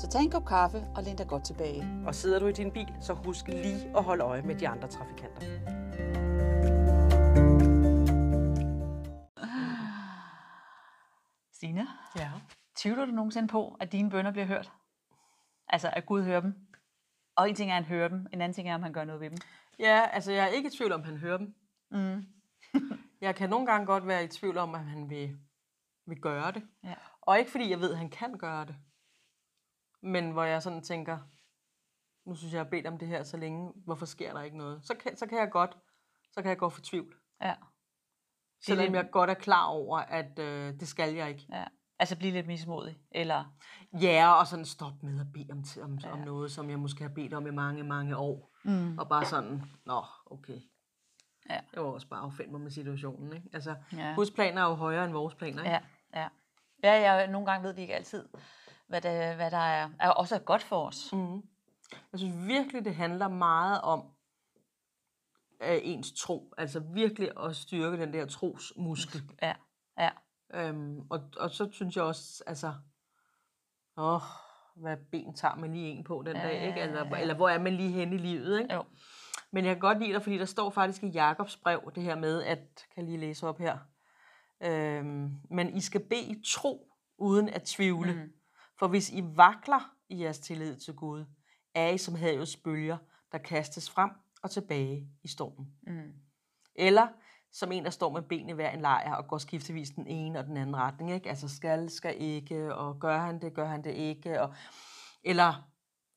Så tag en kop kaffe og læn dig godt tilbage. Og sidder du i din bil, så husk lige at holde øje med de andre trafikanter. Stine, Ja. tvivler du nogensinde på, at dine bønder bliver hørt? Altså, at Gud hører dem? Og en ting er, at han hører dem, en anden ting er, om han gør noget ved dem. Ja, altså jeg er ikke i tvivl om, han hører dem. Mm. Jeg kan nogle gange godt være i tvivl om, at han vil, vil gøre det. Ja. Og ikke fordi jeg ved, at han kan gøre det. Men hvor jeg sådan tænker, nu synes jeg, jeg har bedt om det her så længe, hvorfor sker der ikke noget? Så kan, så kan jeg godt, så kan jeg gå for tvivl. Ja. Selvom lidt- jeg godt er klar over, at øh, det skal jeg ikke. ja. Altså, blive lidt mismodig. Eller, Ja, og sådan stop med at bede om, om, Ja. om noget, som jeg måske har bedt om i mange, mange år. mm. Og bare sådan, nå, okay. Ja. Jeg var også bare affændt mig med situationen, ikke? Altså, Ja. Guds planer er jo højere end vores planer, ikke? Ja, ja. Ja, ja, nogle gange ved vi ikke altid, hvad der, hvad der er, er også er godt for os. Mm. Jeg synes virkelig, det handler meget om øh, ens tro. Altså virkelig at styrke den der trosmuskel. Ja, ja. Øhm, og, og så synes jeg også, altså, åh, hvad ben tager man lige en på den Ja, dag, ikke? Eller, ja. eller hvor er man lige henne i livet, ikke? Jo. Men jeg kan godt lide dig, fordi der står faktisk i Jakobs brev, det her med, at, kan lige læse op her, øhm, men I skal bede i tro, uden at tvivle. Mhm. For hvis I vakler i jeres tillid til Gud, er I som havets bølger, der kastes frem og tilbage i stormen. Mm. Eller som en, der står med benene hver en lejr og går skiftevis den ene og den anden retning. Ikke? Altså skal, skal ikke, og gør han det, gør han det ikke. Og, eller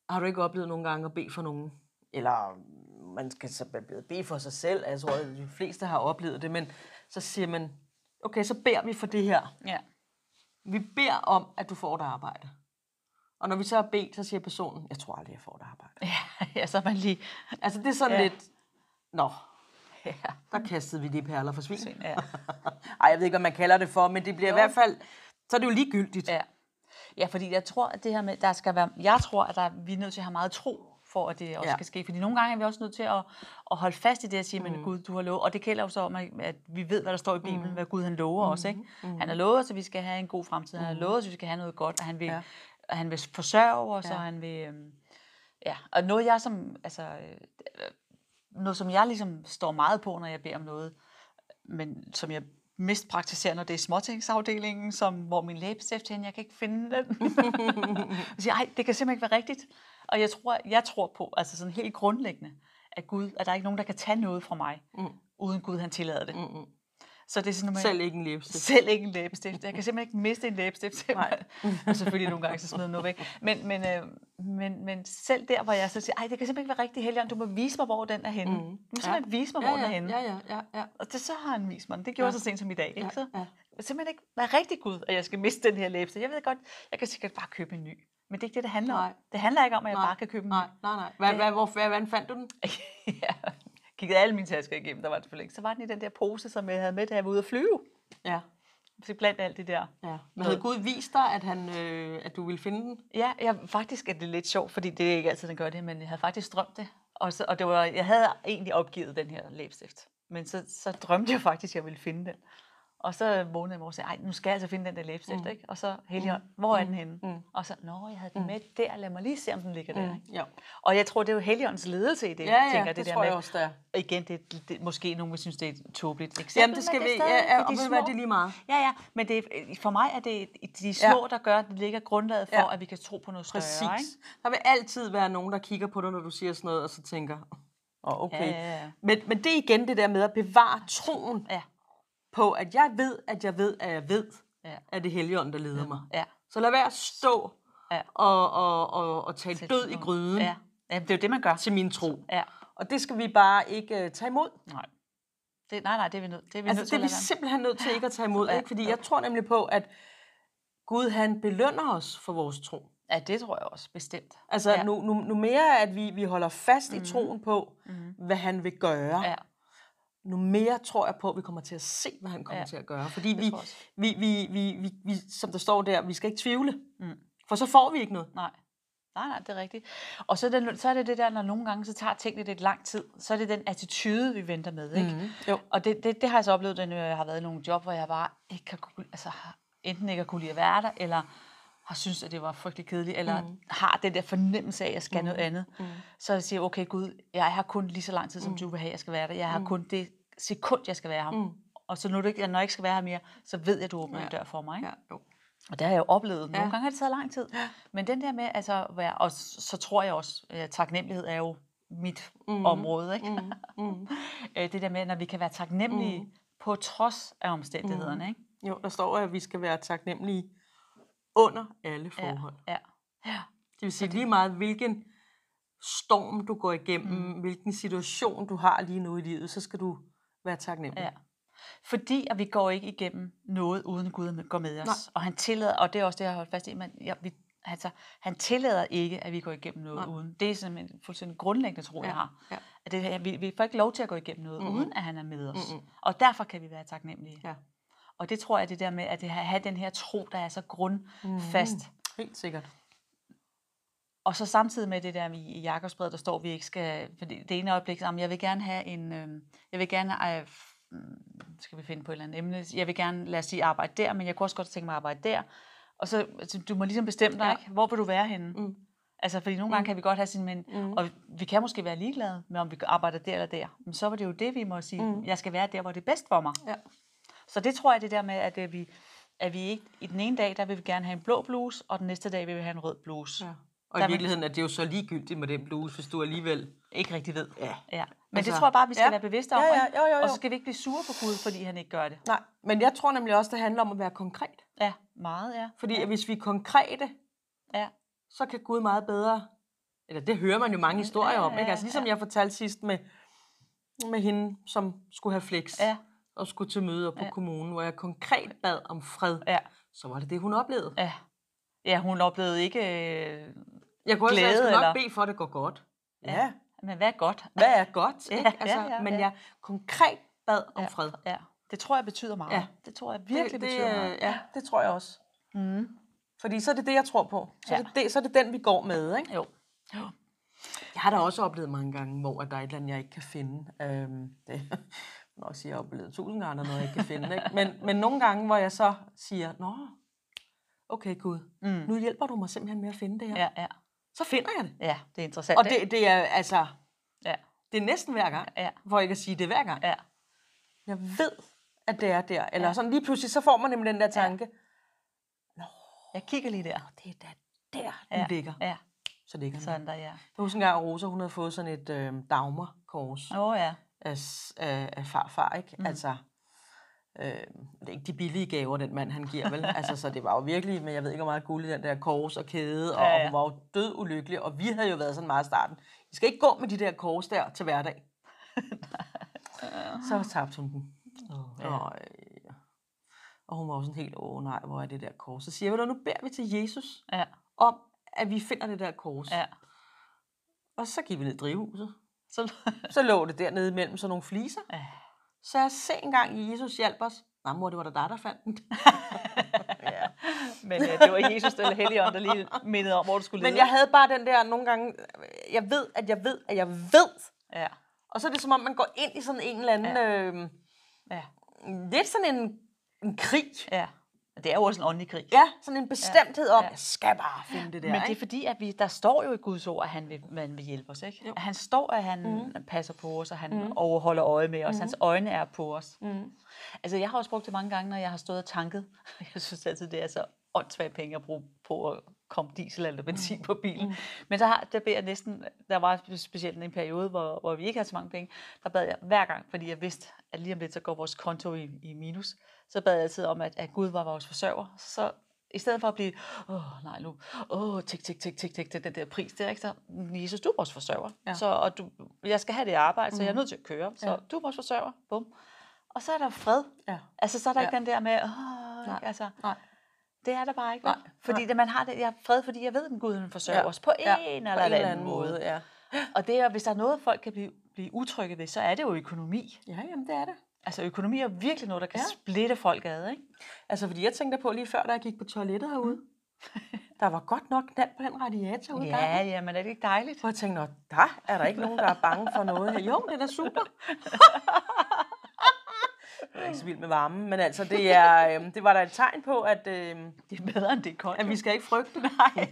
har du ikke oplevet nogle gange at bede for nogen? Eller man skal så bede for sig selv. Jeg tror, at de fleste har oplevet det, men så siger man, okay, så beder vi for det her. Ja. Vi beder om, at du får et arbejde. Og når vi så har bedt, så siger personen, jeg tror aldrig, jeg får et arbejde. Ja, ja, så man lige... Altså det er sådan Ja. lidt, nå, Ja, der kastede vi lige perler for svin. ja. Ej, jeg ved ikke, hvad man kalder det for, men det bliver jo. i hvert fald, så er det jo ligegyldigt. ja. Ja, fordi jeg tror, at det her med, der skal være, jeg tror, at der, vi er nødt til at have meget tro, for at det også Ja. skal ske. Fordi nogle gange er vi også nødt til at, at holde fast i det at sige, men Mhm. Gud, du har lovet. Og det gælder jo så om, at vi ved, hvad der står i Bibelen, Mhm. hvad Gud han lover os. Ikke? Mhm. Han har lovet os, at vi skal have en god fremtid. Han har Mhm. lovet os, at vi skal have noget godt, og han vil, Ja. og han vil forsørge os, Ja. ja. og han vil... Øhm, ja, og noget jeg som, altså, øh, noget som jeg ligesom står meget på, når jeg beder om noget, men som jeg mest praktiserer, når det er småtingsafdelingen, som, hvor min læbestift hen, jeg kan ikke finde den. jeg siger, ej, det kan simpelthen ikke være rigtigt. Og jeg tror, jeg tror på, altså sådan helt grundlæggende, at Gud, at der er ikke nogen, der kan tage noget fra mig, Mm. uden Gud han tillader det. Mm-mm. Så det er sådan, at Selv ikke en læbestift. selv ikke en læbestift. Jeg kan simpelthen ikke miste en læbestift. Nej. og selvfølgelig nogle gange, så smider noget væk. Men, men, øh, men, men selv der, hvor jeg så siger, ej, det kan simpelthen ikke være rigtigt, Helligånd, du må vise mig, hvor den er henne. Mm. Du må simpelthen vise mig, hvor ja, den er ja, henne. ja, ja, ja, ja. Og det, så har han vist mig den. Det gjorde Ja. ja. så sent som i dag. Ikke? ja, Så ja. kan simpelthen ikke være rigtig Gud, at jeg skal miste den her læbestift. Jeg ved godt, jeg kan sikkert bare købe en ny. Men det er ikke det, det handler Nej. om. Det handler ikke om, at jeg Nej, bare kan købe en Nej, nej, nej. Hvad, hvad, hvor, hvad, hvordan fandt du den? ja. Kiggede alle mine tasker igennem, der var det selvfølgelig ikke. Så var den i den der pose, som jeg havde med, da jeg var ude at flyve. Ja, Så blandt alt det der. ja. Men havde Gud vist dig, at, han, øh, at du ville finde den? Ja, jeg, faktisk er det lidt sjovt, fordi det er ikke altid, den gør det, men jeg havde faktisk drømt det. Og, så, og det var, jeg havde egentlig opgivet den her læbstift. Men så, så drømte jeg faktisk, at jeg ville finde den. Og så vågnede jeg morgen og sagde, nu skal jeg altså finde den der læbstift, Mm. mm. ikke? Og så, Helligånd, hvor er den henne? Mm. Og så, nå, jeg havde den med der, lad mig lige se, om den ligger der. Ikke? Ja, Og jeg tror, det er jo Helligåndens ledelse i det, ja, ja tænker det, det, der tror med. jeg også, der. Igen, det, det, måske nogen vil synes, det er et tåbeligt eksempel. Jamen, det skal vi, ja, ja, de og du små- det lige meget. Ja, ja, men det, for mig er det de små, der gør, at det ligger grundlaget for, Ja. at vi kan tro på noget Præcis. større. Ikke? Der vil altid være nogen, der kigger på dig, når du siger sådan noget, og så tænker, åh, oh, okay. Ja, ja, ja. Men, men det er igen det der med at bevare troen Ja. På, at jeg ved, at jeg ved, at jeg ved, Ja. at det er Helligånden, der leder mig. Ja. Så lad være at stå Ja. og, og, og, og tale Sæt død i gryden Ja. ja, det er jo det, man gør. til min tro. Ja. Og det skal vi bare ikke uh, tage imod. Nej. Det, nej, nej, det er vi nødt det er vi Altså, nødt det er til vi simpelthen nødt til ikke at tage imod. Ja. Ikke? Fordi jeg tror nemlig på, at Gud han belønner os for vores tro. Ja, det tror jeg også, bestemt. Altså, Ja. ja. nu, nu, nu mere, at vi, vi holder fast mm. Mhm. i troen på, Mm-hmm. hvad han vil gøre, Ja, nu mere tror jeg på, at vi kommer til at se, hvad han kommer Ja. til at gøre. Fordi vi, vi, vi, vi, vi, vi, som der står der, vi skal ikke tvivle. Mm. For så får vi ikke noget. Nej. Nej, nej, det er rigtigt. Og så er, det, så er det det der, når nogle gange så tager tingene lidt lang tid, så er det den attitude, vi venter med. Ikke? Mm. Jo. Og det, det, det har jeg så oplevet, når jeg har været i nogle job, hvor jeg bare ikke kan, kunne- altså, enten ikke har kunne lide at være der, eller har synes at det var frygtelig kedeligt, eller mm. har den der fornemmelse af, at jeg skal mm. noget andet. Mm. Så jeg siger, okay Gud, jeg har kun lige så lang tid, som mm. du vil have, jeg skal være der. Jeg har mm. kun det sekund, jeg skal være her. Mm. Og så når, du ikke, når jeg ikke skal være her mere, så ved jeg, at du åbner ja. Ja. en dør for mig. Ikke? Ja, jo. Og det har jeg jo oplevet. Nogle Ja. gange har det taget lang tid. Men den der med, altså, være, og så tror jeg også, at taknemmelighed er jo mit mm. Område. Ikke? Mm. Mm. Øh, det der med, når vi kan være taknemmelige Mhm. på trods af omstændighederne. Ikke? Jo, der står, at vi skal være taknemmelige under alle forhold. Ja. ja. Det vil sige lige meget, hvilken storm du går igennem, mm. hvilken situation du har lige nu i livet, så skal du være taknemmelig. Ja. Fordi at vi går ikke igennem noget, uden Gud går med os. Nej. Og han tillader, og det er også det, jeg har holdt fast i, men ja, vi, altså, han tillader ikke, at vi går igennem noget Nej. uden. Det er simpelthen en fuldstændig grundlæggende tro, Ja, jeg har. ja. At det, vi, vi får ikke lov til at gå igennem noget, Mhm. uden at han er med os. Mhm. Og derfor kan vi være taknemmelige. Ja. Og det tror jeg, det der med at have den her tro, der er så grundfast. Mm. Helt sikkert. Og så samtidig med det der i, i Jakobsbrevet, der står, at vi ikke skal... Fordi det ene øjeblik, så, "Jamen, jeg vil gerne have en... Øh, jeg vil gerne... Øh, mm, skal vi finde på et eller andet emne? Jeg vil gerne, lad os sige, arbejde der, men jeg kunne også godt tænke mig at arbejde der. Og så, altså, du må ligesom bestemme dig, Ja. ikke? Hvor vil du være henne? Mm. Altså, fordi nogle gange kan vi godt have sin, men, Mm. og vi kan måske være ligeglade med, om vi arbejder der eller der. Men så var det jo det, vi må sige, Mm. jeg skal være der, hvor det er bedst for mig. Ja. Så det tror jeg, det der med, at øh, vi, at vi ikke, i den ene dag, der vil vi gerne have en blå bluse, og den næste dag vil vi have en rød bluse. Ja. Og Der i virkeligheden er det jo så ligegyldigt med den bluse, hvis du alligevel... Ikke rigtig ved. Ja. Ja. Men Altså, det tror jeg bare, vi skal ja. være bevidste om. Ja, ja, jo, jo, jo. Og så skal vi ikke blive sure på Gud, fordi han ikke gør det. Nej, men jeg tror nemlig også, det handler om at være konkret. Ja, meget, ja. Fordi ja. at hvis vi er konkrete, Ja. så kan Gud meget bedre... Eller det hører man jo mange historier om, ja, ikke? Altså ligesom ja. jeg fortalte sidst med, med hende, som skulle have flex Ja, og skulle til møder på Ja. kommunen, hvor jeg konkret bad om fred, ja, så var det det, hun oplevede. ja. Ja, hun oplevede ikke... Øh, Jeg kunne også sige, Glæde, at jeg skulle nok eller- bede for, at det går godt. Ja. Ja, men hvad er godt? hvad er godt? Ja, Ikke? ja, Altså, ja, men ja. jeg konkret bad om ja, fred. Ja, det tror jeg betyder meget. Ja. Det tror jeg virkelig det, betyder det, meget. øh, Ja, det tror jeg også. Mm. Fordi så er det det, jeg tror på. Så, Ja. er, det, det, så er det den, vi går med. Ikke? Jo. jo. Jeg har da også oplevet mange gange, hvor at der er et eller andet, jeg ikke kan finde. Øhm, det jeg vil nok sige, at jeg har oplevet tusind gange, der er noget, jeg ikke kan finde. Ikke? Men, men nogle gange, hvor jeg så siger, Nå, okay Gud, Mm. nu hjælper du mig simpelthen med at finde det her. Ja, ja. Så finder jeg det. Ja, det er interessant. Og det, det er altså, Ja, det er næsten hver gang, ja, hvor jeg kan sige, det er hver gang. ja. Jeg ved, at det er der. Eller Ja. sådan lige pludselig, så får man nemlig den der tanke, Jeg kigger lige der. det er da der, den Ja, ligger. ja. Så ligger den. Sådan der, ja. Jeg husker engang, at Rosa hun havde fået sådan et øh, dagmarkors Åh, oh, ja. Af, af, af farfar, ikke? Mm. Altså, øh, det er ikke de billige gaver, den mand han giver, vel? altså, så det var jo virkelig, men jeg ved ikke, hvor meget guld i den der kors og kæde, og, Ja, ja, og hun var jo død ulykkelig, og vi havde jo været sådan meget i starten. I skal ikke gå med de der kors der til hverdag. så tabte hun den. Ja. Og, øh, og hun var også sådan helt, åh nej, hvor er det der kors? Så siger jeg, "Ved du, nu beder vi til Jesus Ja, om, at vi finder det der kors. ja. Og så gik vi ned i drivhuset. Så, Så lå det dernede imellem sådan nogle fliser. ja. Så jeg se engang, Jesus hjalp os. Nej, mor, det var da dig, der fandt den. ja. Men ja, det var Jesus eller Helligånd, der lige mindede om, hvor du skulle lede. Men jeg havde bare den der nogle gange, jeg ved, at jeg ved, at jeg ved. Ja, Og så er det som om, man går ind i sådan en eller anden, ja. øh, ja, lidt sådan en, en krig. ja. Det er jo også en åndelig krig. Ja, sådan en bestemthed om, Ja. jeg skal bare finde det der. Men det er fordi, at vi, der står jo i Guds ord, at han vil, man vil hjælpe os. Ikke? Jo. Han står, at han mm. passer på os, og han mm. overholder øje med os. Mm. Hans øjne er på os. Mm. Altså, jeg har også brugt det mange gange, når jeg har stået og tanket. Jeg synes altid, det er så åndssvagt penge at bruge på at komme diesel eller benzin på bilen. Mm. Men så har, der beder jeg næsten, der var specielt en periode, hvor, hvor vi ikke havde så mange penge, der bad jeg hver gang, fordi jeg vidste, at lige om lidt, så går vores konto i, i minus, så bad jeg altid om, at, at Gud var vores forsørger. Så i stedet for at blive, åh nej nu, åh, tik, tik, tik, tik, tik, tik, den der pris der, ikke? Så, Jesus, du er vores forsørger. Ja. Så, og du, jeg skal have det arbejde, så jeg er nødt til at køre. Så Ja. du er vores forsørger. Bum. Og så er der fred. Ja. Altså, så er der Ja. ikke den der med, åh, Nej. altså, Nej. Det er der bare ikke. Nej, Nej, fordi det, man har det, jeg har fred, fordi jeg ved, at Gud forsørger ja. os på en ja, eller på anden, anden måde. måde. Ja. Og det er, hvis der er noget, folk kan blive, blive utrygge ved, så er det jo økonomi. ja, jamen det er det. Altså økonomi er virkelig noget, der kan Ja. splitte folk ad, ikke? Altså, fordi jeg tænkte på lige før, da jeg gik på toilettet herude. der var godt nok knald på den radiator ude Ja, ja, men er det ikke dejligt? Hvor jeg tænkte, "Nå, der er der ikke nogen, der er bange for noget her. Jo, det er da super. jeg er ikke så vild med varmen, men altså, det, er, øhm, det var da et tegn på, at, øhm, Det er bedre, end det er koldt. at vi skal ikke frygte. Nej,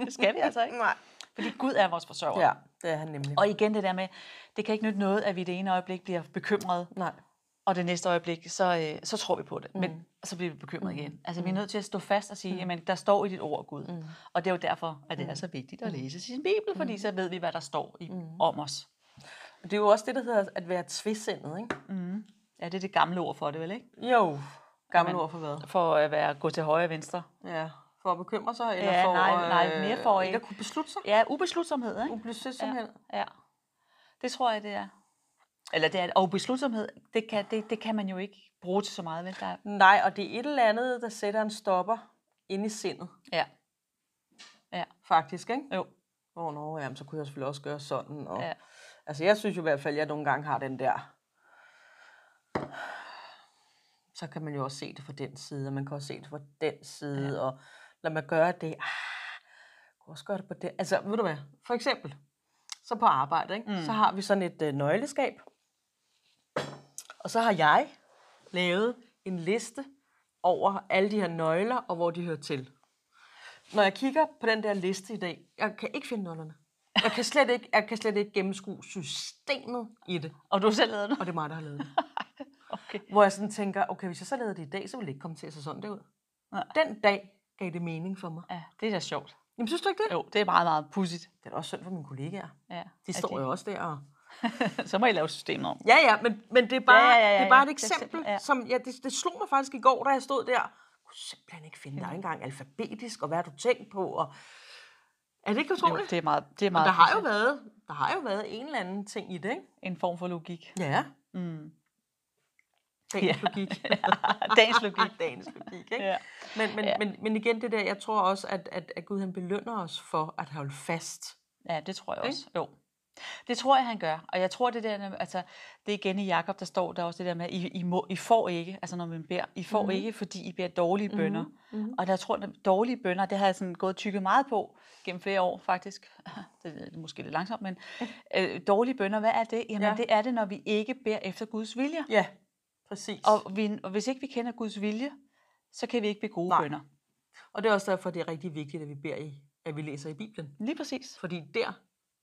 det skal vi altså ikke. Nej. Fordi Gud er vores forsørger. Ja, det er han nemlig. Og igen det der med, det kan ikke nytte noget, at vi det ene øjeblik bliver bekymret, Nej. Og det næste øjeblik, så, øh, så tror vi på det. Men så bliver vi bekymret igen. Altså vi er nødt til at stå fast og sige, mm. jamen der står i dit ord, Gud. Mm. Og det er jo derfor, at det er så vigtigt at læse sin bibel, fordi så ved vi, hvad der står i, mm. om os. Det er jo også det, der hedder at være tvisindet, ikke? Ja, det er det gamle ord for det, vel ikke? Jo. Gammel Men- ord for hvad? For at være gå til højre og venstre. Ja. For at bekymre sig? Eller Ja, for nej, nej, øh, mere for ikke ikke- at kunne beslutte sig? Ja, ubeslutsomhed, ikke? Ubeslutsomhed. Ja, ja. Det tror jeg, det er. Eller det er, og beslutsomhed, det kan, det, det kan man jo ikke bruge til så meget, vel? Der, er- Nej, og det er et eller andet, der sætter en stopper ind i sindet, ja. Ja, faktisk, ikke? jo. Åh, oh, no, jamen, så kunne jeg selvfølgelig også gøre sådan. Og, Ja. Altså, jeg synes jo i hvert fald, at jeg nogle gange har den der... Så kan man jo også se det fra den side, og man kan også se det fra den side, ja. og lad mig gøre det. Ah, kunne også gøre det på den. Altså, ved du hvad? For eksempel, så på arbejde, ikke? Mm. så har vi sådan et øh, nøgleskab. Og så har jeg lavet en liste over alle de her nøgler, og hvor de hører til. Når jeg kigger på den der liste i dag, jeg kan ikke finde nøglerne. Jeg kan slet ikke, jeg kan slet ikke gennemskue systemet i det. Og du har selv lavet det? Og det er mig, der har lavet det. Okay. Hvor jeg sådan tænker, okay, hvis jeg så lavede det i dag, så ville det ikke komme til at se sådan der ud. Nej. Den dag gav det mening for mig. Ja, det er da sjovt. Jamen, synes du ikke det? Jo, det er meget, meget pudsigt. Det er da også synd for mine kollegaer. Ja. De står jo også der og... Så må I lave systemet om. Ja, ja, men, men det, er bare, Ja, ja, ja, ja, det er bare et Det eksempel, simpelt- ja. som ja, det, det slog mig faktisk i går, da jeg stod der. Jeg kunne simpelthen ikke finde, ikke engang alfabetisk, og hvad har du tænkt på? Og... Er det ikke Jo, utroligt? det er meget, det er Og meget der har jo været, der har jo været en eller anden ting i det, ikke? en form for logik. Ja. Mm. Dagens Ja. logik. Dagens logik. Dagens logik, ikke? Ja. Men, men, Ja. men, men igen det der, jeg tror også, at, at, at Gud han belønner os for at holde fast. ja, det tror jeg også. Jo. Det tror jeg, han gør. Og jeg tror, det der, altså, det er igen i Jakob, der står der er også det der med, I, I, må, I får ikke, altså når man beder, I får Mhm. mm-hmm. ikke, fordi I beder dårlige bønder. mhm. Og der tror jeg, dårlige bønder, det har jeg sådan gået tykket meget på gennem flere år faktisk. Det er måske lidt langsomt, men øh, dårlige bønder, hvad er det? Jamen Ja. det er det, når vi ikke beder efter Guds vilje. Ja, præcis. Og, vi, og hvis ikke vi kender Guds vilje, så kan vi ikke bede gode Nej. bønder. og det er også derfor, det er rigtig vigtigt, at vi beder i, at vi læser i Bibelen. Lige præcis. Fordi der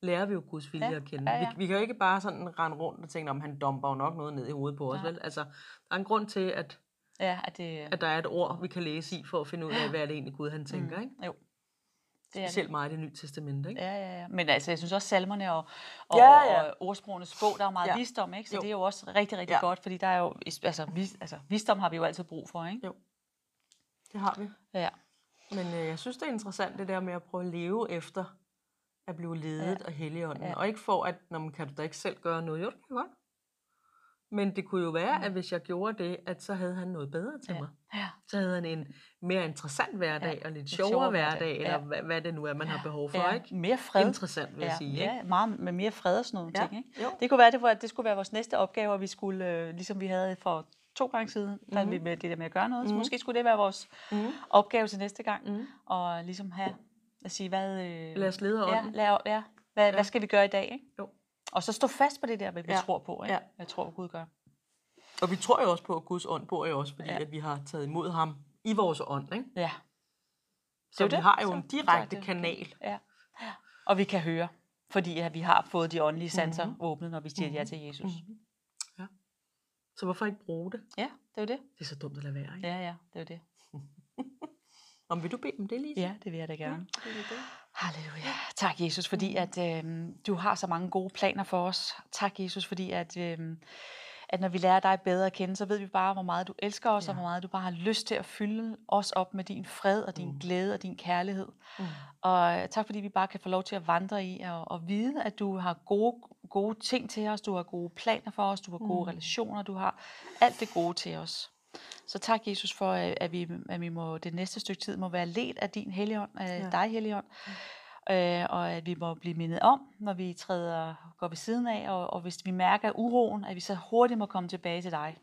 lærer vi jo Guds vilje Ja, at kende. ja, ja. Vi, vi kan jo ikke bare sådan rende rundt og tænke, om han domper jo nok noget ned i hovedet på os, Nej. vel? Altså, der er en grund til, at, Ja, at det, at der er et ord, vi kan læse i, for at finde ud af, hvad er det egentlig Gud han tænker, ikke? jo. Det er det. Specielt meget i det nye testamente, ikke? Ja, ja, ja. Men altså, jeg synes også, salmerne og, og, Ja, ja, ja. ja. og ordsprogenes bog, der er meget Ja. ja. visdom, ikke? Så Jo. jo. det er jo også rigtig, rigtig Ja. ja. godt, fordi der er jo, altså, vis, altså, visdom har vi jo altid brug for, ikke? Det har vi. Ja. Men øh, jeg synes, det er interessant, det der med at prøve at leve efter at blive ledet ja. af Helligånden. Ja. Ja. Og ikke for, at når man kan du da ikke selv gøre noget. Jo, det kan jeg godt. Men det kunne jo være, at hvis jeg gjorde det, at så havde han noget bedre til Ja. mig. Ja. Så havde han en mere interessant hverdag, Ja, og lidt sjovere, sjovere hverdag, hverdag, eller ja. hvad, hvad det nu er, man har behov for. ja. Ikke? Mere fred. Interessant, vil jeg ja. sige. Ikke? Ja, meget med mere fred og sådan nogle Ja. ting, ikke? Jo. Det kunne være, det, var, det skulle være vores næste opgave, at vi skulle, øh, ligesom vi havde for to gange siden, der Mhm. vi med det der med at gøre noget. Så Mhm. måske skulle det være vores Mhm. opgave til næste gang, Mhm. og ligesom have, at sige, hvad... Øh, Lad os lede ja, lad, ja. Hvad, Ja. hvad skal vi gøre i dag, ikke? Jo. Og så stå fast på det der, hvad vi Ja. tror på, ikke? Ja. Jeg tror, Gud gør. Og vi tror jo også på, at Guds ånd bor jo også, fordi ja. At vi har taget imod ham i vores ånd. Ikke? Ja. Så jo vi det. har jo Så- en direkte det- kanal. Ja. ja. Og vi kan høre, fordi at vi har fået de åndelige sanser Mhm. mm-hmm. åbnet, når vi siger mm-hmm. ja til Jesus. Mhm. Ja. Så hvorfor ikke bruge det? Ja, det er jo det. Det er så dumt at lade være, ikke? Ja, ja, det er jo det. Om vil du bede om det, Lise? Ja, det vil jeg da gerne. det er det. Halleluja. Tak, Jesus, fordi at øh, du har så mange gode planer for os. Tak, Jesus, fordi at, øh, at når vi lærer dig bedre at kende, så ved vi bare, hvor meget du elsker os, ja. Ja. og hvor meget du bare har lyst til at fylde os op med din fred og din Mm. glæde og din kærlighed. Mm. Og øh, tak, fordi vi bare kan få lov til at vandre i og, og vide, at du har gode, gode ting til os, du har gode planer for os, du har gode Mm. relationer, du har alt det gode til os. Så tak, Jesus, for, at at vi, at vi må det næste stykke tid må være ledt af din helligånd, af Ja. dig, helligånd. Øh, og at vi må blive mindet om, når vi træder, går ved siden af, og, og hvis vi mærker uroen, at vi så hurtigt må komme tilbage til dig,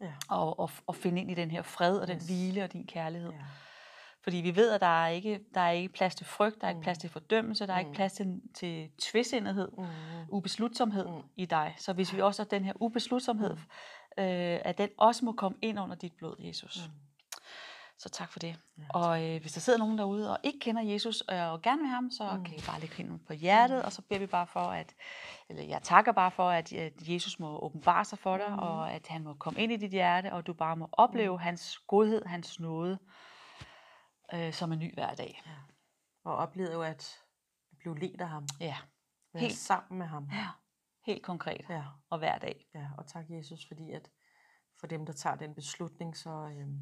Ja. og, og, og finde ind i den her fred og den Yes. hvile og din kærlighed. ja. Fordi vi ved, at der er ikke, der er ikke plads til frygt, der er ikke Mm. plads til fordømmelse, der er Mm. ikke plads til, til tvæsindighed, Mm. ubeslutsomhed Mm. i dig. Så hvis vi også har den her ubeslutsomhed, øh, at den også må komme ind under dit blod, Jesus. Mm. Så tak for det. Ja, Og øh, hvis der sidder nogen derude og ikke kender Jesus øh, og gerne vil ham, så Mm. kan I bare lægge hænden på hjertet, og så beder vi bare for, at, eller jeg takker bare for, at, at Jesus må åbenbare sig for dig, Mm. og at han må komme ind i dit hjerte, og du bare må opleve hans godhed, hans nåde, øh, som en ny hver dag. Og oplevede jo at blive ledt af ham. Ja, Være Helt. sammen med ham. ja. Helt konkret Ja. og hver dag. Ja, og tak Jesus, fordi at for dem, der tager den beslutning, så, øhm,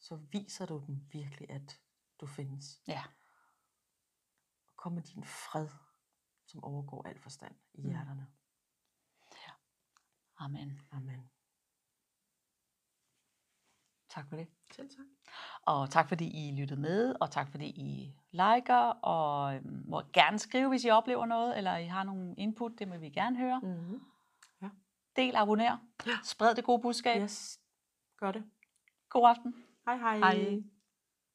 så viser du dem virkelig, at du findes. Ja. Og kom med din fred, som overgår al forstand i Mm. hjerterne. Amen. Amen. Tak for det. Selv tak. Og tak fordi I lyttede med, og tak fordi I liker, og øhm, må gerne skrive, hvis I oplever noget, eller I har nogle input, det må vi gerne høre. Mm-hmm. Del, abonner, spred det gode budskab. Yes, gør det. God aften. Hej hej. Hej.